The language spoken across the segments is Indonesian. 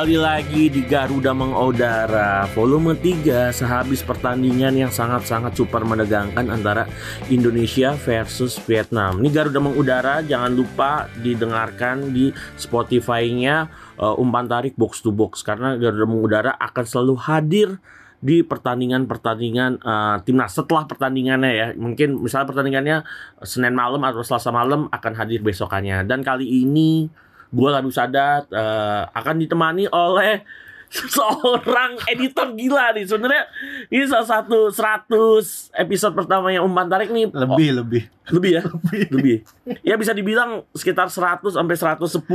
Kembali lagi di Garuda Mengudara. Volume 3 Sehabis pertandingan yang sangat-sangat super menegangkan Antara Indonesia versus Vietnam. Ini Garuda Mengudara Jangan lupa didengarkan di Spotify-nya uh, Umpan Tarik Box to Box Karena Garuda Mengudara akan selalu hadir di pertandingan-pertandingan uh, timnas. Setelah pertandingannya ya mungkin misalnya pertandingannya Senin malam atau Selasa malam akan hadir besokannya. Dan kali ini gue Lalu Sadat eh, akan ditemani oleh seorang editor gila nih sebenarnya ini salah satu 100 episode pertamanya Umpan Tarik nih Lebih, lebih. Oh, lebih ya lebih ya bisa dibilang sekitar 100 sampai 110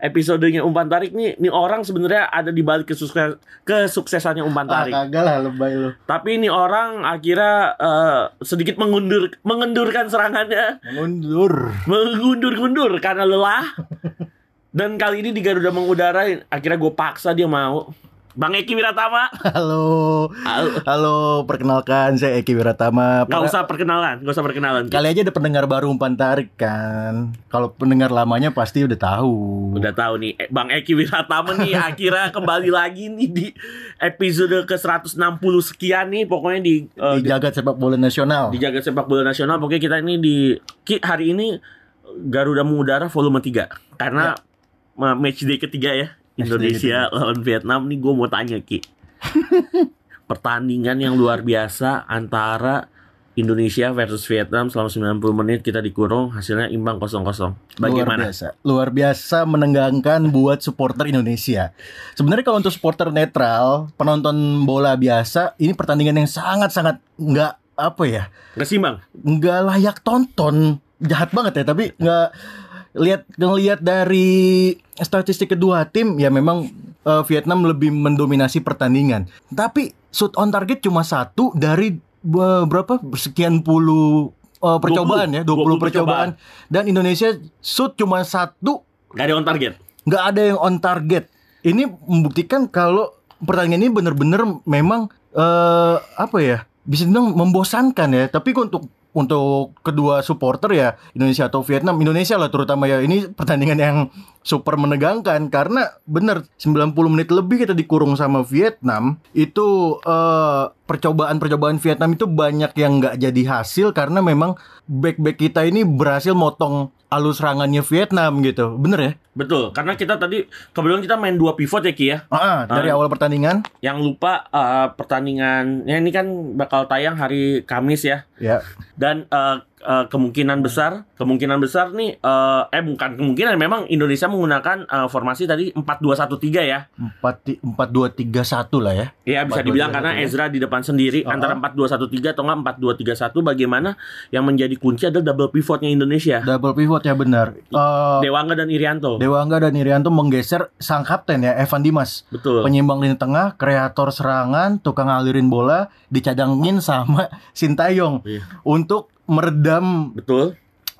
episodenya Umpan Tarik nih nih orang sebenarnya ada di balik kesukses kesuksesannya Umpan Ah, Tarik kagak lah lebay lu. tapi ini orang akhirnya eh, sedikit mengundur mengendurkan serangannya Mundur. mengundur-undur karena lelah. Dan kali ini di Garuda mengudara akhirnya gue paksa dia mau. Bang Eki Wiratama, Halo. Halo. Halo, perkenalkan saya Eki Wiratama. gak usah perkenalan, gak usah perkenalan. Kali aja ada pendengar baru umpan tarik kan. Kalau pendengar lamanya pasti udah tahu. Udah tahu nih, eh, Bang Eki Wiratama nih akhirnya kembali lagi nih di episode ke 160 sekian nih pokoknya di eh, di jagat sepak bola nasional. di jaga sepak bola nasional pokoknya kita ini di hari ini Garuda mengudara volume 3 karena ma- match day ketiga ya Indonesia lawan Vietnam nih gue mau tanya Ki pertandingan yang luar biasa antara Indonesia versus Vietnam selama 90 menit kita dikurung hasilnya imbang 0-0 Luar bagaimana biasa. Luar biasa menenggangkan buat supporter Indonesia. Sebenarnya kalau untuk supporter netral, penonton bola biasa, ini pertandingan yang sangat-sangat nggak apa ya, Nggak seimbang nggak layak tonton. Jahat banget ya, tapi nggak lihat ngelihat dari statistik kedua tim ya memang eh, Vietnam lebih mendominasi pertandingan. Tapi shoot on target cuma satu dari eh, berapa sekian puluh eh, percobaan ya, 20, 20 percobaan. Dan Indonesia shoot cuma satu, Gak ada on target nggak ada yang on target. Ini membuktikan kalau pertandingan ini benar-benar memang eh apa ya? Bisa dibilang membosankan ya. Tapi untuk untuk kedua supporter ya Indonesia atau Vietnam. Indonesia lah terutama ya. Ini pertandingan yang super menegangkan karena bener 90 menit lebih kita dikurung sama Vietnam itu eh, percobaan-percobaan Vietnam itu banyak yang nggak jadi hasil karena memang back-back kita ini berhasil motong alus serangannya Vietnam gitu. Bener ya? Betul karena kita tadi kebetulan kita main dua pivot ya Ki ya. Ah, dari Ah. awal pertandingan. Yang lupa eh, pertandingannya ini kan bakal tayang hari Kamis ya. Ya. Dan eh, eh, kemungkinan besar kemungkinan besar nih eh, eh bukan kemungkinan memang Indonesia menggunakan eh, formasi tadi 4-2-1-3 ya. Empat ti- empat dua tiga satu lah ya. Ya bisa 4-2-3-1 dibilang karena ya. Ezra di depan sendiri antara 4-2-1-3 atau enggak 4-2-3-1 bagaimana yang menjadi kunci adalah double pivotnya Indonesia. Double pivot ya benar. Eh, Dewangga dan Irianto. Dewangga dan Irianto menggeser sang kapten ya Evan Dimas. Betul. Penyeimbang lini tengah kreator serangan tukang ngalirin bola dicadangin sama Sintayong. Iya. untuk meredam betul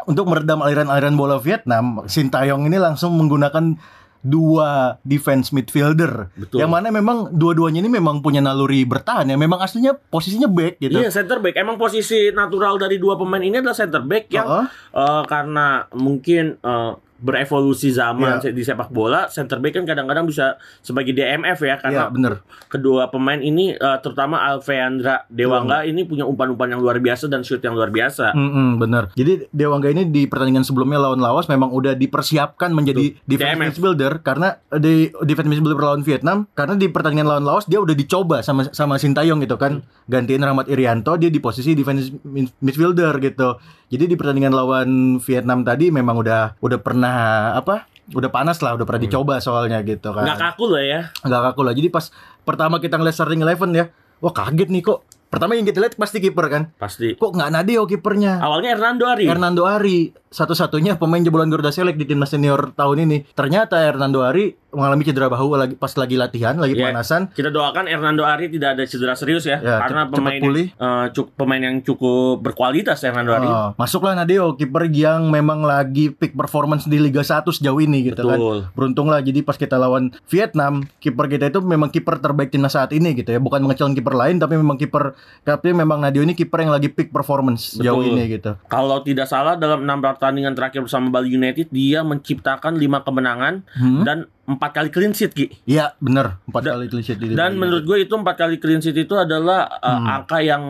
untuk meredam aliran-aliran bola Vietnam Sintayong ini langsung menggunakan dua defense midfielder Betul. yang mana memang dua-duanya ini memang punya naluri bertahan ya memang aslinya posisinya back gitu Iya center back. Emang posisi natural dari dua pemain ini adalah center back yang Heeh. eh, karena mungkin eh, berevolusi zaman Iya. di sepak bola, center back kan kadang-kadang bisa sebagai DMF ya karena bener kedua pemain ini eh, terutama Alveandra Dewangga ini punya umpan-umpan yang luar biasa dan shoot yang luar biasa. Mm-mm, bener. Jadi Dewangga ini di pertandingan sebelumnya lawan Laos memang udah dipersiapkan menjadi defense DMF. midfielder karena di defense midfielder lawan Vietnam karena di pertandingan lawan Laos dia udah dicoba sama sama Sintayong gitu kan gantiin Rahmat Irianto dia di posisi defense mid- midfielder gitu. Jadi di pertandingan lawan Vietnam tadi memang udah udah pernah apa? Udah panas lah, udah pernah dicoba soalnya gitu kan. Nggak kaku loh ya. Nggak kaku lah. Jadi pas pertama kita ngeliat starting eleven ya, wah kaget nih kok. Pertama yang kita lihat pasti kiper kan. Pasti. Kok nggak Nadeo kipernya? Awalnya Hernando Ari. Hernando Ari satu-satunya pemain jebolan Garuda Select di timnas senior tahun ini. Ternyata Hernando Ari mengalami cedera bahu lagi pas lagi latihan, lagi Iya. pemanasan. Kita doakan Hernando Ari tidak ada cedera serius ya, Ya, karena pemain pulih. cuk- pemain yang cukup berkualitas Hernando Ari. Oh, masuklah Nadeo, kiper yang memang lagi peak performance di Liga 1 sejauh ini gitu kan. Betul. Beruntunglah jadi pas kita lawan Vietnam, kiper kita itu memang kiper terbaik timnas saat ini gitu ya. Bukan mengecilkan kiper lain tapi memang kiper tapi memang Nadeo ini kiper yang lagi peak performance sejauh Betul. ini gitu. Kalau tidak salah dalam enam pertandingan terakhir bersama Bali United dia menciptakan lima kemenangan Hmm? dan empat kali clean sheet Ki. Iya, benar. Empat Da- kali clean sheet di Dan menurut gue itu empat kali clean sheet itu adalah uh, Hmm. angka yang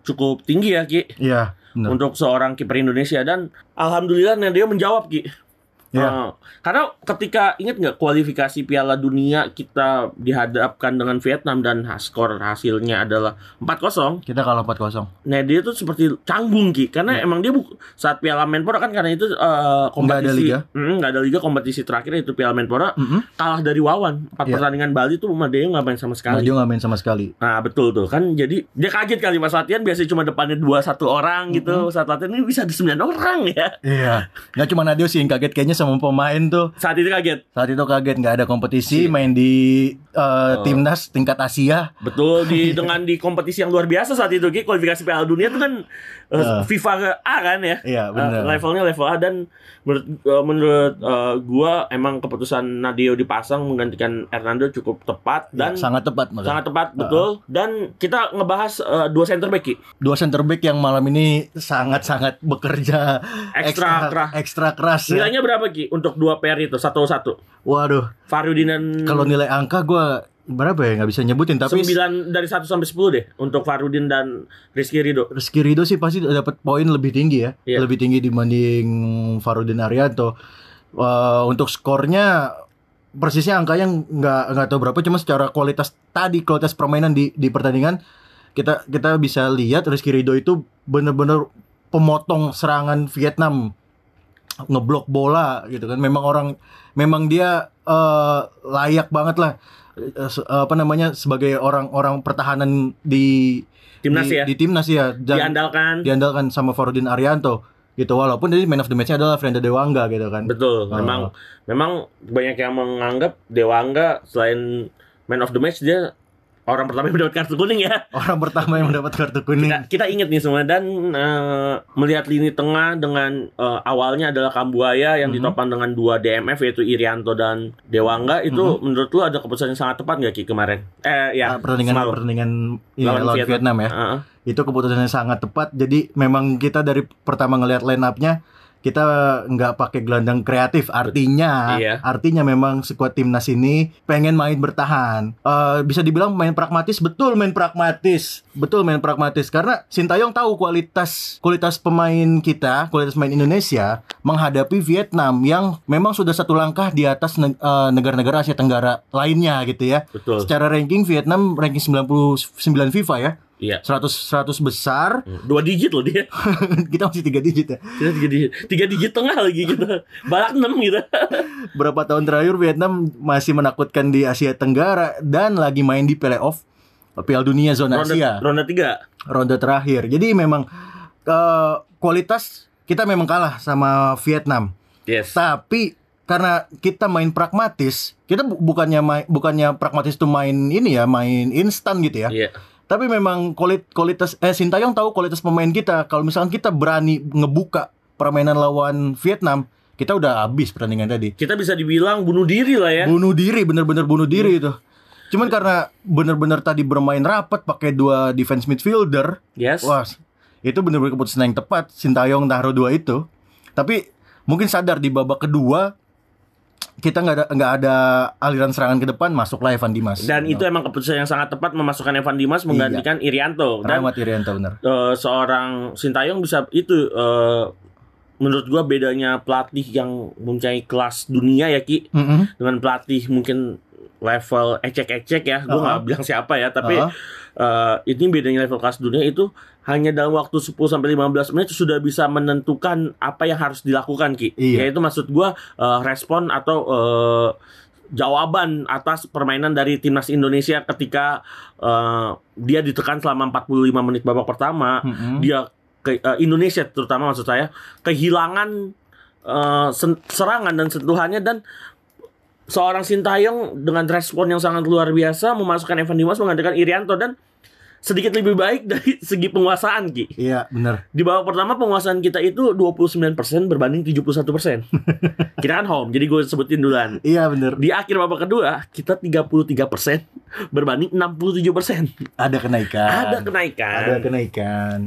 cukup tinggi ya Ki Iya, untuk seorang kiper Indonesia dan alhamdulillah Nadio menjawab Ki. Iya. Uh, karena ketika ingat nggak kualifikasi Piala Dunia kita dihadapkan dengan Vietnam dan skor hasilnya adalah 4-0. Kita kalah 4-0. Nah dia tuh seperti canggung Ki karena emang dia saat Piala Menpora kan karena itu uh, kompetisi Nggak ada liga. Mm, nggak ada liga kompetisi terakhir itu Piala Menpora Mm-mm. kalah dari Wawan empat Iya. pertandingan Bali tuh Madeo nggak main sama sekali. Nadeo nggak main sama sekali. Nah betul tuh kan jadi dia kaget kali pas latihan biasanya cuma depannya dua satu orang gitu saat latihan ini bisa ada sembilan orang ya Iya. Nggak cuma Nadeo sih yang kaget kayaknya sama pemain tuh. saat itu kaget Saat itu kaget nggak ada kompetisi, main di uh, Oh. timnas tingkat Asia. betul di dengan di kompetisi yang luar biasa saat itu Ki kualifikasi Piala Dunia itu kan uh, Uh. FIFA A kan ya Iya, benar. Uh, levelnya level A dan menurut uh, menurut uh, gua emang keputusan Nadio dipasang menggantikan Hernando cukup tepat dan Ya, sangat tepat makanya. sangat tepat betul dan kita ngebahas uh, dua center back Ki. Dua center back yang malam ini sangat-sangat bekerja Ekstra keras. ekstra keras ya. nilainya berapa Ki untuk dua pair itu satu satu Waduh, Farudin dan kalau nilai angka gua berapa ya nggak bisa nyebutin tapi 9 dari 1 sampai 10 deh untuk Farudin dan Rizky Ridho. Rizky Ridho sih pasti dapat poin lebih tinggi ya, Iya. lebih tinggi dibanding Farudin Arianto. Eh, untuk skornya persisnya angkanya nggak nggak tahu berapa, cuma secara kualitas tadi kualitas permainan di di pertandingan kita kita bisa lihat Rizky Ridho itu bener-bener pemotong serangan Vietnam ngeblok bola gitu kan memang orang memang dia eh, layak banget lah se- apa namanya sebagai orang-orang pertahanan di Timnas di, ya. di timnas ya dan Diandalkan. diandalkan sama Farudin Arianto gitu walaupun jadi man of the match-nya adalah Frenda Dewangga gitu kan Betul. Oh. Memang memang banyak yang menganggap Dewangga selain man of the match dia orang pertama yang mendapat kartu kuning ya. orang pertama yang mendapat kartu kuning Kita, kita ingat nih semua dan eh, melihat lini tengah dengan eh, awalnya adalah Kambuaya yang Mhm. ditopang dengan dua DMF yaitu Irianto dan Dewangga itu menurut lu ada keputusan yang sangat tepat nggak Ki kemarin? Eh ya, Ah, pertandingan pertandingan ini Lawan lawan Vietnam. Vietnam, ya Heeh. itu keputusannya sangat tepat jadi memang kita dari pertama ngelihat line up-nya kita nggak pakai gelandang kreatif artinya Iya. artinya memang skuad timnas ini pengen main bertahan. Eh, bisa dibilang main pragmatis betul main pragmatis. Betul main pragmatis karena Sintayong tahu kualitas kualitas pemain kita kualitas pemain Indonesia menghadapi Vietnam yang memang sudah satu langkah di atas eh, negara-negara Asia Tenggara lainnya gitu ya. Betul. secara ranking Vietnam ranking 99 FIFA ya Iya. 100 100 besar Dua digit loh dia. kita masih tiga digit ya Kita tiga digit, tiga digit tengah lagi gitu. Balak enam gitu. berapa tahun terakhir Vietnam masih menakutkan di Asia Tenggara dan lagi main di playoff Piala Dunia zona Ronde, Asia ronde tiga. ronde terakhir. Jadi memang eh, kualitas kita memang kalah sama Vietnam. Yes. Tapi karena kita main pragmatis, kita bu- bukannya main, bukannya pragmatis tuh main ini ya, main instan gitu ya. Iya. Tapi memang kualit, kualitas eh Sintayong tahu kualitas pemain kita. Kalau misalkan kita berani ngebuka permainan lawan Vietnam, kita udah habis pertandingan tadi. Kita bisa dibilang bunuh diri lah ya. Bunuh diri, bener-bener bunuh diri itu. Cuman karena bener-bener tadi bermain rapat pakai dua defense midfielder, Yes. wah itu bener-bener keputusan yang tepat. Sintayong taruh dua itu. Tapi mungkin sadar di babak kedua kita nggak ada nggak ada aliran serangan ke depan masuklah Evan Dimas. Dan itu emang keputusan yang sangat tepat memasukkan Evan Dimas menggantikan Irianto dan Rahmat Irianto bener. eh, seorang Sintayong bisa itu eh, menurut gua bedanya pelatih yang mempunyai kelas dunia ya Ki Mm-mm. dengan pelatih mungkin level ecek-ecek ya gua nggak Uh-uh. bilang siapa ya tapi Uh-uh. eh, ini bedanya level kelas dunia itu hanya dalam waktu 10 sampai 15 menit sudah bisa menentukan apa yang harus dilakukan Ki. Iya. Yaitu maksud gua eh, respon atau eh, jawaban atas permainan dari timnas Indonesia ketika eh, dia ditekan selama 45 menit babak pertama, Mm-mm. dia ke eh, Indonesia terutama maksud saya kehilangan eh, sen- serangan dan sentuhannya dan seorang Sintayong dengan respon yang sangat luar biasa memasukkan Evan Dimas menggantikan Irianto dan sedikit lebih baik dari segi penguasaan Ki. Iya, benar. Di babak pertama penguasaan kita itu 29% berbanding 71%. kita kan home, jadi gue sebutin duluan. Iya, benar. Di akhir babak kedua kita 33% berbanding 67%. Ada kenaikan. Ada kenaikan. Ada kenaikan.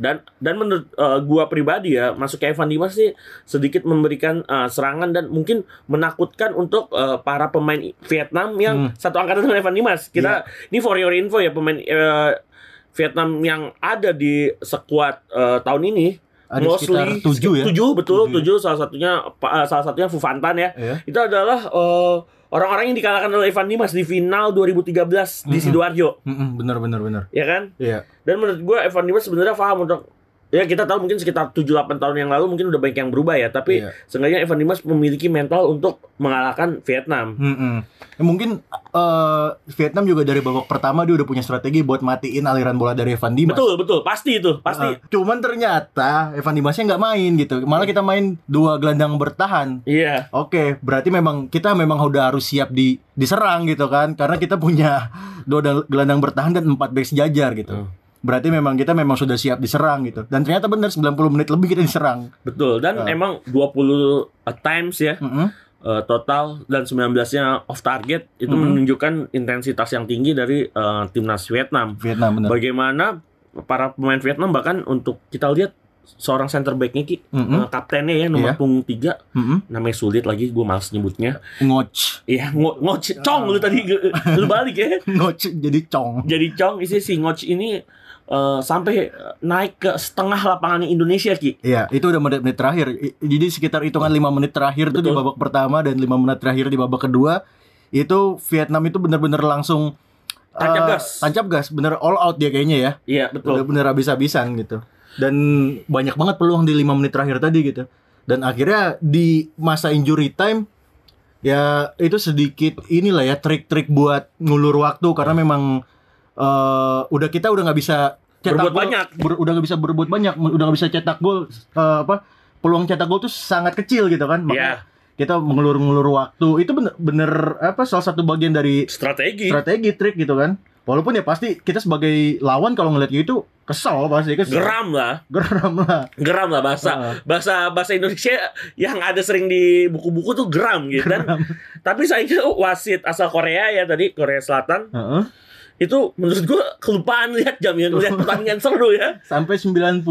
dan dan menurut uh, gua pribadi ya masuk ke Evan Dimas sih sedikit memberikan uh, serangan dan mungkin menakutkan untuk uh, para pemain Vietnam yang Hmm. satu angkatan dengan Evan Dimas. Kita ini for your info ya pemain uh, Vietnam yang ada di skuad uh, tahun ini Ada sekitar tujuh ya? tujuh betul Tujuh. tujuh salah satunya uh, salah satunya Fufantan ya Iya. itu adalah uh, orang-orang yang dikalahkan oleh Evan Dimas di final 2013 di Mhm. sidoarjo Mm-mm, benar benar benar. ya kan Iya. dan menurut gue Evan Dimas sebenarnya paham untuk ya kita tahu mungkin sekitar 7-8 tahun yang lalu mungkin udah banyak yang berubah ya tapi Iya. seenggaknya Evan Dimas memiliki mental untuk mengalahkan Vietnam Mm-mm. Ya, mungkin eh, Vietnam juga dari babak pertama dia udah punya strategi buat matiin aliran bola dari Evan Dimas. betul betul pasti itu pasti Eh, cuman ternyata Evan Dimasnya nggak main gitu. Malah kita main dua gelandang bertahan. iya Oke, berarti memang kita memang udah harus siap di diserang gitu kan? Karena kita punya dua gelandang bertahan dan empat back sejajar gitu. Hmm. Berarti memang kita memang sudah siap diserang gitu. Dan ternyata benar 90 menit lebih kita diserang. betul dan Ah. emang 20 times ya Mm-mm. eh, total dan 19-nya off target itu Mhm. menunjukkan intensitas yang tinggi dari eh, timnas Vietnam Vietnam benar. bagaimana para pemain Vietnam bahkan untuk kita lihat seorang center backnya ki Mm-mm. eh, kaptennya ya nomor Iya. punggung tiga Mm-mm. namanya sulit lagi gue males nyebutnya Ngoc. Iya, ngo ngoc cong lu tadi lu balik ya. Ngoc jadi cong. Jadi cong isi si ngoc ini eh, sampai naik ke setengah lapangan Indonesia ki. Iya, itu udah menit-menit terakhir. Jadi sekitar hitungan 5 menit terakhir tuh di Betul. babak pertama dan 5 menit terakhir di babak kedua itu Vietnam itu benar-benar langsung Tancap eh, gas. Tancap gas, bener all out dia kayaknya ya. Iya betul. Bener-bener habis-habisan gitu. Dan banyak banget peluang di 5 menit terakhir tadi gitu. Dan akhirnya di masa injury time ya itu sedikit inilah ya trik-trik buat ngulur waktu karena memang eh udah kita udah nggak bisa Berbuat gol- banyak. ber- udah nggak bisa berbuat banyak, udah nggak bisa cetak gol eh, apa peluang cetak gol tuh sangat kecil gitu kan. Makanya Iya, kita mengelur-ngelur waktu itu bener, bener apa salah satu bagian dari strategi. strategi trik gitu kan. Walaupun ya pasti kita sebagai lawan kalau ngeliat gitu kesel pasti kesel. Geram lah, Geram lah. geram lah bahasa Heeh. bahasa bahasa Indonesia yang ada sering di buku-buku tuh geram gitu kan. Tapi saya kira wasit asal Korea ya tadi Korea Selatan Heeh. Itu menurut gua kelupaan lihat jam yang lihat pertandingan seru ya. Sampai 97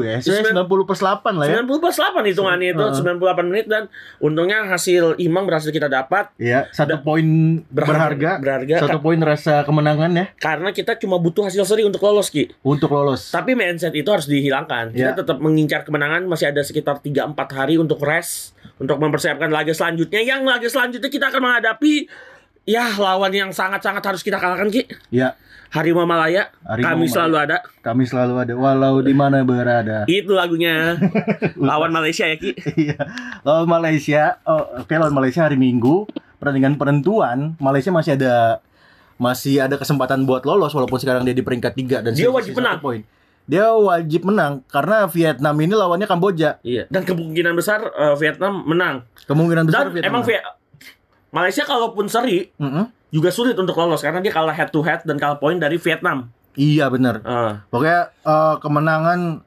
ya. Saya 90 plus 8 lah ya. 90 plus 8 hitungannya itu Heeh. 98 menit dan untungnya hasil imbang berhasil kita dapat Iya, satu poin berharga. berharga Satu poin rasa kemenangan ya karena kita cuma butuh hasil seri untuk lolos Ki. untuk lolos. Tapi mindset itu harus dihilangkan. Kita Ya. tetap mengincar kemenangan masih ada sekitar 3 4 hari untuk rest untuk mempersiapkan laga selanjutnya. Yang laga selanjutnya kita akan menghadapi ya lawan yang sangat-sangat harus kita kalahkan Ki. Ya, Harimau Malaya. Harimau kami Malaya. selalu ada. kami selalu ada walau di mana berada. Itu lagunya. lawan Malaysia ya Ki. Iya. Lawan Malaysia, oh, oke lawan Malaysia hari Minggu, pertandingan penentuan, Malaysia masih ada masih ada kesempatan buat lolos walaupun sekarang dia di peringkat 3 dan Dia wajib menang. poin. Dia wajib menang karena Vietnam ini lawannya Kamboja. Iya. Dan kemungkinan besar eh, Vietnam menang. Kemungkinan besar Dan Vietnam. emang menang. Malaysia kalaupun seri Mm-mm. juga sulit untuk lolos karena dia kalah head to head dan kalah poin dari Vietnam. Iya benar. Eh, Pokoknya eh, kemenangan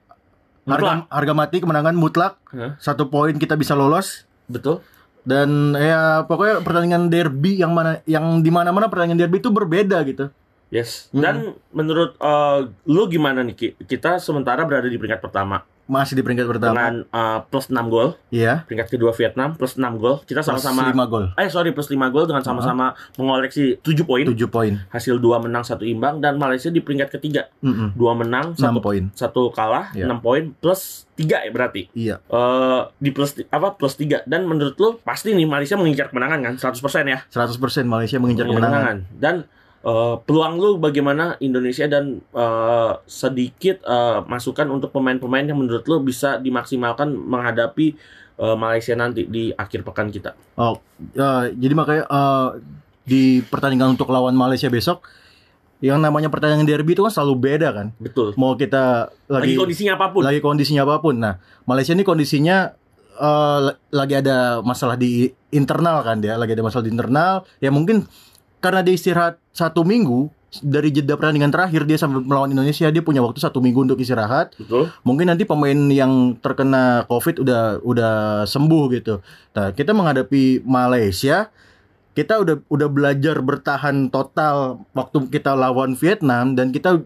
harga, Mutlak. harga mati kemenangan mutlak. Hah? Satu poin kita bisa lolos betul. dan ya pokoknya pertandingan derby yang mana yang di mana-mana pertandingan derby itu berbeda gitu. Yes. Mm. Dan menurut eh, lu gimana nih Ki? Kita sementara berada di peringkat pertama Masih di peringkat pertama. dengan eh, plus 6 gol. Iya. Peringkat kedua Vietnam plus 6 gol. Kita sama-sama 5 gol. Eh sorry plus 5 gol dengan sama-sama mengoleksi 7 poin. 7 poin. Hasil 2 menang, 1 imbang dan Malaysia di peringkat ketiga. Mm-mm. 2 menang, 6 1 poin. satu kalah, Iya. 6 poin plus 3 ya berarti. Iya. eh di plus apa plus 3 dan menurut lu pasti nih Malaysia mengincar kemenangan kan 100% ya 100% Malaysia mengincar kemenangan. dan eh, peluang lu bagaimana Indonesia dan eh, sedikit eh, masukan untuk pemain-pemain yang menurut lu bisa dimaksimalkan menghadapi eh, Malaysia nanti di akhir pekan kita Oh, ya, jadi makanya eh, di pertandingan untuk lawan Malaysia besok yang namanya pertandingan derby itu kan selalu beda kan. betul Mau kita lagi lagi kondisinya apa pun lagi kondisinya apa pun. Nah, Malaysia ini kondisinya eh, la- lagi ada masalah di internal kan dia, lagi ada masalah di internal. Ya mungkin karena dia istirahat satu minggu dari jeda pertandingan terakhir dia sampai melawan Indonesia dia punya waktu satu minggu untuk istirahat. Betul. Mungkin nanti pemain yang terkena COVID udah udah sembuh gitu. Nah kita menghadapi Malaysia kita udah udah belajar bertahan total waktu kita lawan Vietnam dan kita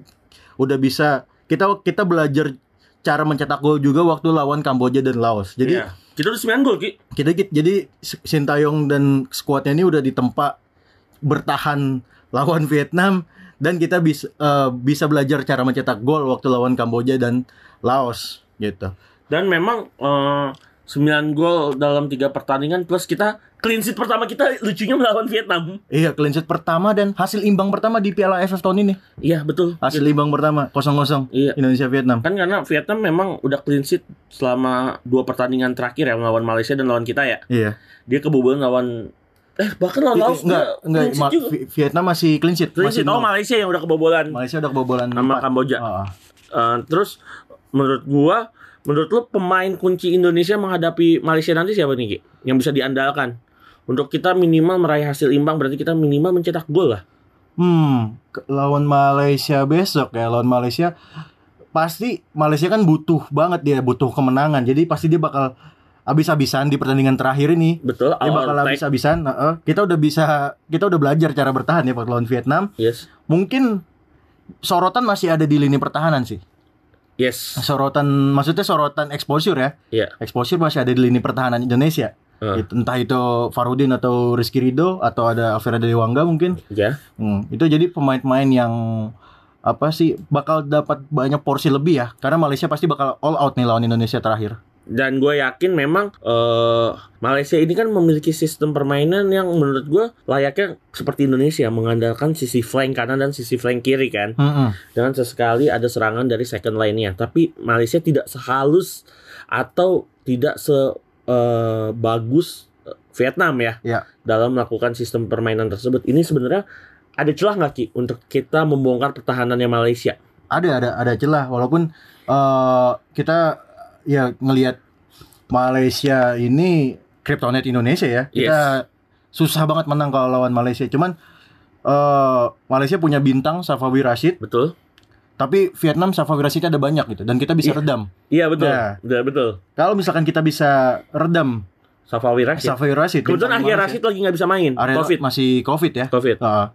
udah bisa kita kita belajar cara mencetak gol juga waktu lawan Kamboja dan Laos. Jadi Iya. kita udah 9 gol, Ki. kita kita- jadi Sintayong dan skuadnya ini udah ditempa bertahan lawan Vietnam dan kita bisa eh, bisa belajar cara mencetak gol waktu lawan Kamboja dan Laos gitu. Dan memang eh, 9 gol dalam tiga pertandingan plus kita clean sheet pertama kita lucunya melawan Vietnam. Iya, clean sheet pertama dan hasil imbang pertama di Piala AFF tahun ini. Iya, betul. Hasil imbang pertama 0-0 Iya. Indonesia Vietnam. Kan karena Vietnam memang udah clean sheet selama dua pertandingan terakhir ya melawan Malaysia dan lawan kita ya. Iya. Dia kebobolan lawan eh bahkan lawan Laos enggak, enggak, Ma- juga. Vi- Vietnam masih clean sheet, Clean masih sheet. Oh. Malaysia yang udah kebobolan Malaysia udah kebobolan sama empat. Kamboja. Ah. Eh, terus menurut gua, menurut lu pemain kunci Indonesia menghadapi Malaysia nanti siapa nih, Ki? Yang bisa diandalkan? Untuk kita minimal meraih hasil imbang berarti kita minimal mencetak gol lah. Hmm, lawan Malaysia besok ya, lawan Malaysia pasti Malaysia kan butuh banget dia butuh kemenangan. Jadi pasti dia bakal habis-habisan di pertandingan terakhir ini. Betul. Dia bakal habis-habisan. Heeh. Kita udah bisa kita udah belajar cara bertahan ya waktu lawan Vietnam. Yes. Mungkin sorotan masih ada di lini pertahanan sih. Yes. Sorotan maksudnya sorotan exposure ya. Iya. Exposure masih ada di lini pertahanan Indonesia. Itu- Entah itu Farudin atau Rizky Rido atau ada Alvira Dewangga mungkin. Ya. Hmm, itu jadi pemain-pemain yang apa sih bakal dapat banyak porsi lebih ya karena Malaysia pasti bakal all out nih lawan Indonesia terakhir. Dan gue yakin memang eh Malaysia ini kan memiliki sistem permainan yang menurut gue layaknya seperti Indonesia mengandalkan sisi flank kanan dan sisi flank kiri kan. Mm-mm. Dengan sesekali ada serangan dari second line-nya. Tapi Malaysia tidak sehalus atau tidak se eh, bagus eh, Vietnam ya Ya. dalam melakukan sistem permainan tersebut. Ini sebenarnya ada celah nggak Ki untuk kita membongkar pertahanannya Malaysia? Ada ada ada celah walaupun eh, kita ya ngelihat Malaysia ini kryptonite Indonesia ya. Kita susah banget menang kalau lawan Malaysia. Cuman eh Malaysia punya bintang Safawi Rashid, Betul? tapi Vietnam Safawi Rashid ada banyak gitu dan kita bisa Iya. redam. Iya betul. Ya. Betul, betul. Kalau misalkan kita bisa redam Safawi Rashid. Safawi Rashid, Kebetulan Malaysia. Rashid lagi nggak bisa main. Area Covid. masih covid ya. Covid. Heeh.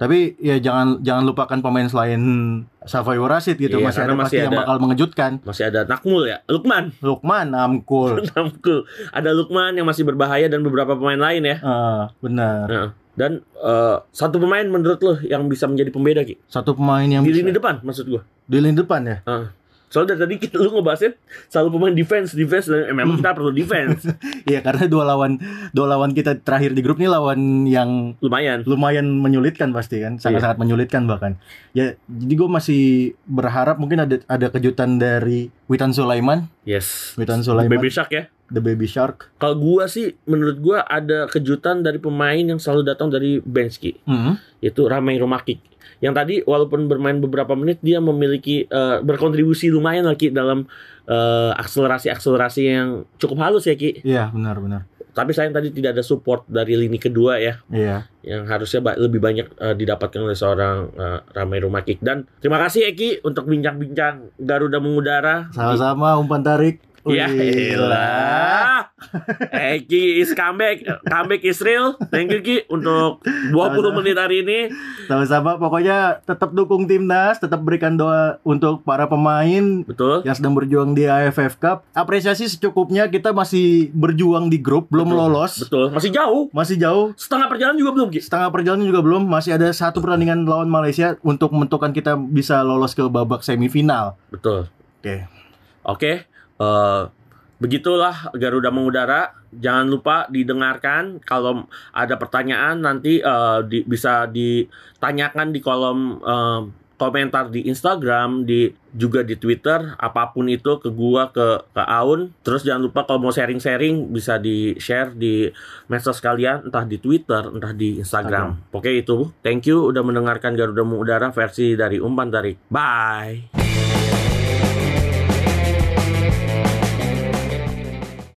Tapi ya jangan jangan lupakan pemain selain Safai Rasid gitu Iya, masih ada masih pasti yang ada- bakal mengejutkan. Masih ada Nakmul ya. Lukman. Lukman Amkul. Nakmul. Ada Lukman yang masih berbahaya dan beberapa pemain lain ya. Ah, benar. Nah, dan eh, satu pemain menurut lo yang bisa menjadi pembeda Ki? Satu pemain yang Di bisa- lini depan maksud gua. di lini depan ya. Ah. Soalnya dari tadi kita lu ngebahasnya selalu pemain defense, defense dan eh, memang kita perlu defense. Iya karena dua lawan dua lawan kita terakhir di grup ini lawan yang Lumayan. lumayan menyulitkan pasti kan sangat-sangat menyulitkan bahkan ya jadi gue masih berharap mungkin ada ada kejutan dari Witan Sulaiman Yes. Witan Sulaiman Baby Shark ya. The baby shark Kalau gua sih menurut gua ada kejutan dari pemain yang selalu datang dari bench Ki. Hmm. Yaitu Ramai Romakik. Yang tadi walaupun bermain beberapa menit dia memiliki eh, berkontribusi lumayan lagi dalam eh, akselerasi-akselerasi yang cukup halus ya Ki. iya benar benar Tapi sayang tadi tidak ada support dari lini kedua ya. iya yang harusnya ba- lebih banyak eh, didapatkan oleh seorang eh, Ramai Rumakik dan terima kasih Eki untuk bincang-bincang Garuda mengudara. sama-sama umpan tarik Ya elah. Eki is comeback, comeback Israel. Thank you Ki untuk 20 Sama-sama. menit hari ini. sama-sama pokoknya tetap dukung timnas tetap berikan doa untuk para pemain Betul. yang sedang berjuang di AFF Cup apresiasi secukupnya kita masih berjuang di grup belum Betul. lolos Betul. Masih jauh. masih jauh Setengah perjalanan juga belum Ki. setengah perjalanan juga belum masih ada satu pertandingan lawan Malaysia untuk menentukan kita bisa lolos ke babak semifinal Betul. oke Oke, eh, begitulah Garuda mengudara. Jangan lupa didengarkan. Kalau ada pertanyaan nanti eh, di- bisa ditanyakan di kolom eh, komentar di Instagram, di juga di Twitter, apa pun itu ke gua ke ke Aun. Terus jangan lupa kalau mau sharing-sharing bisa di share di medsos kalian, entah di Twitter, entah di Instagram. Oke itu. Thank you udah mendengarkan Garuda Mengudara versi dari umpan tarik. Bye.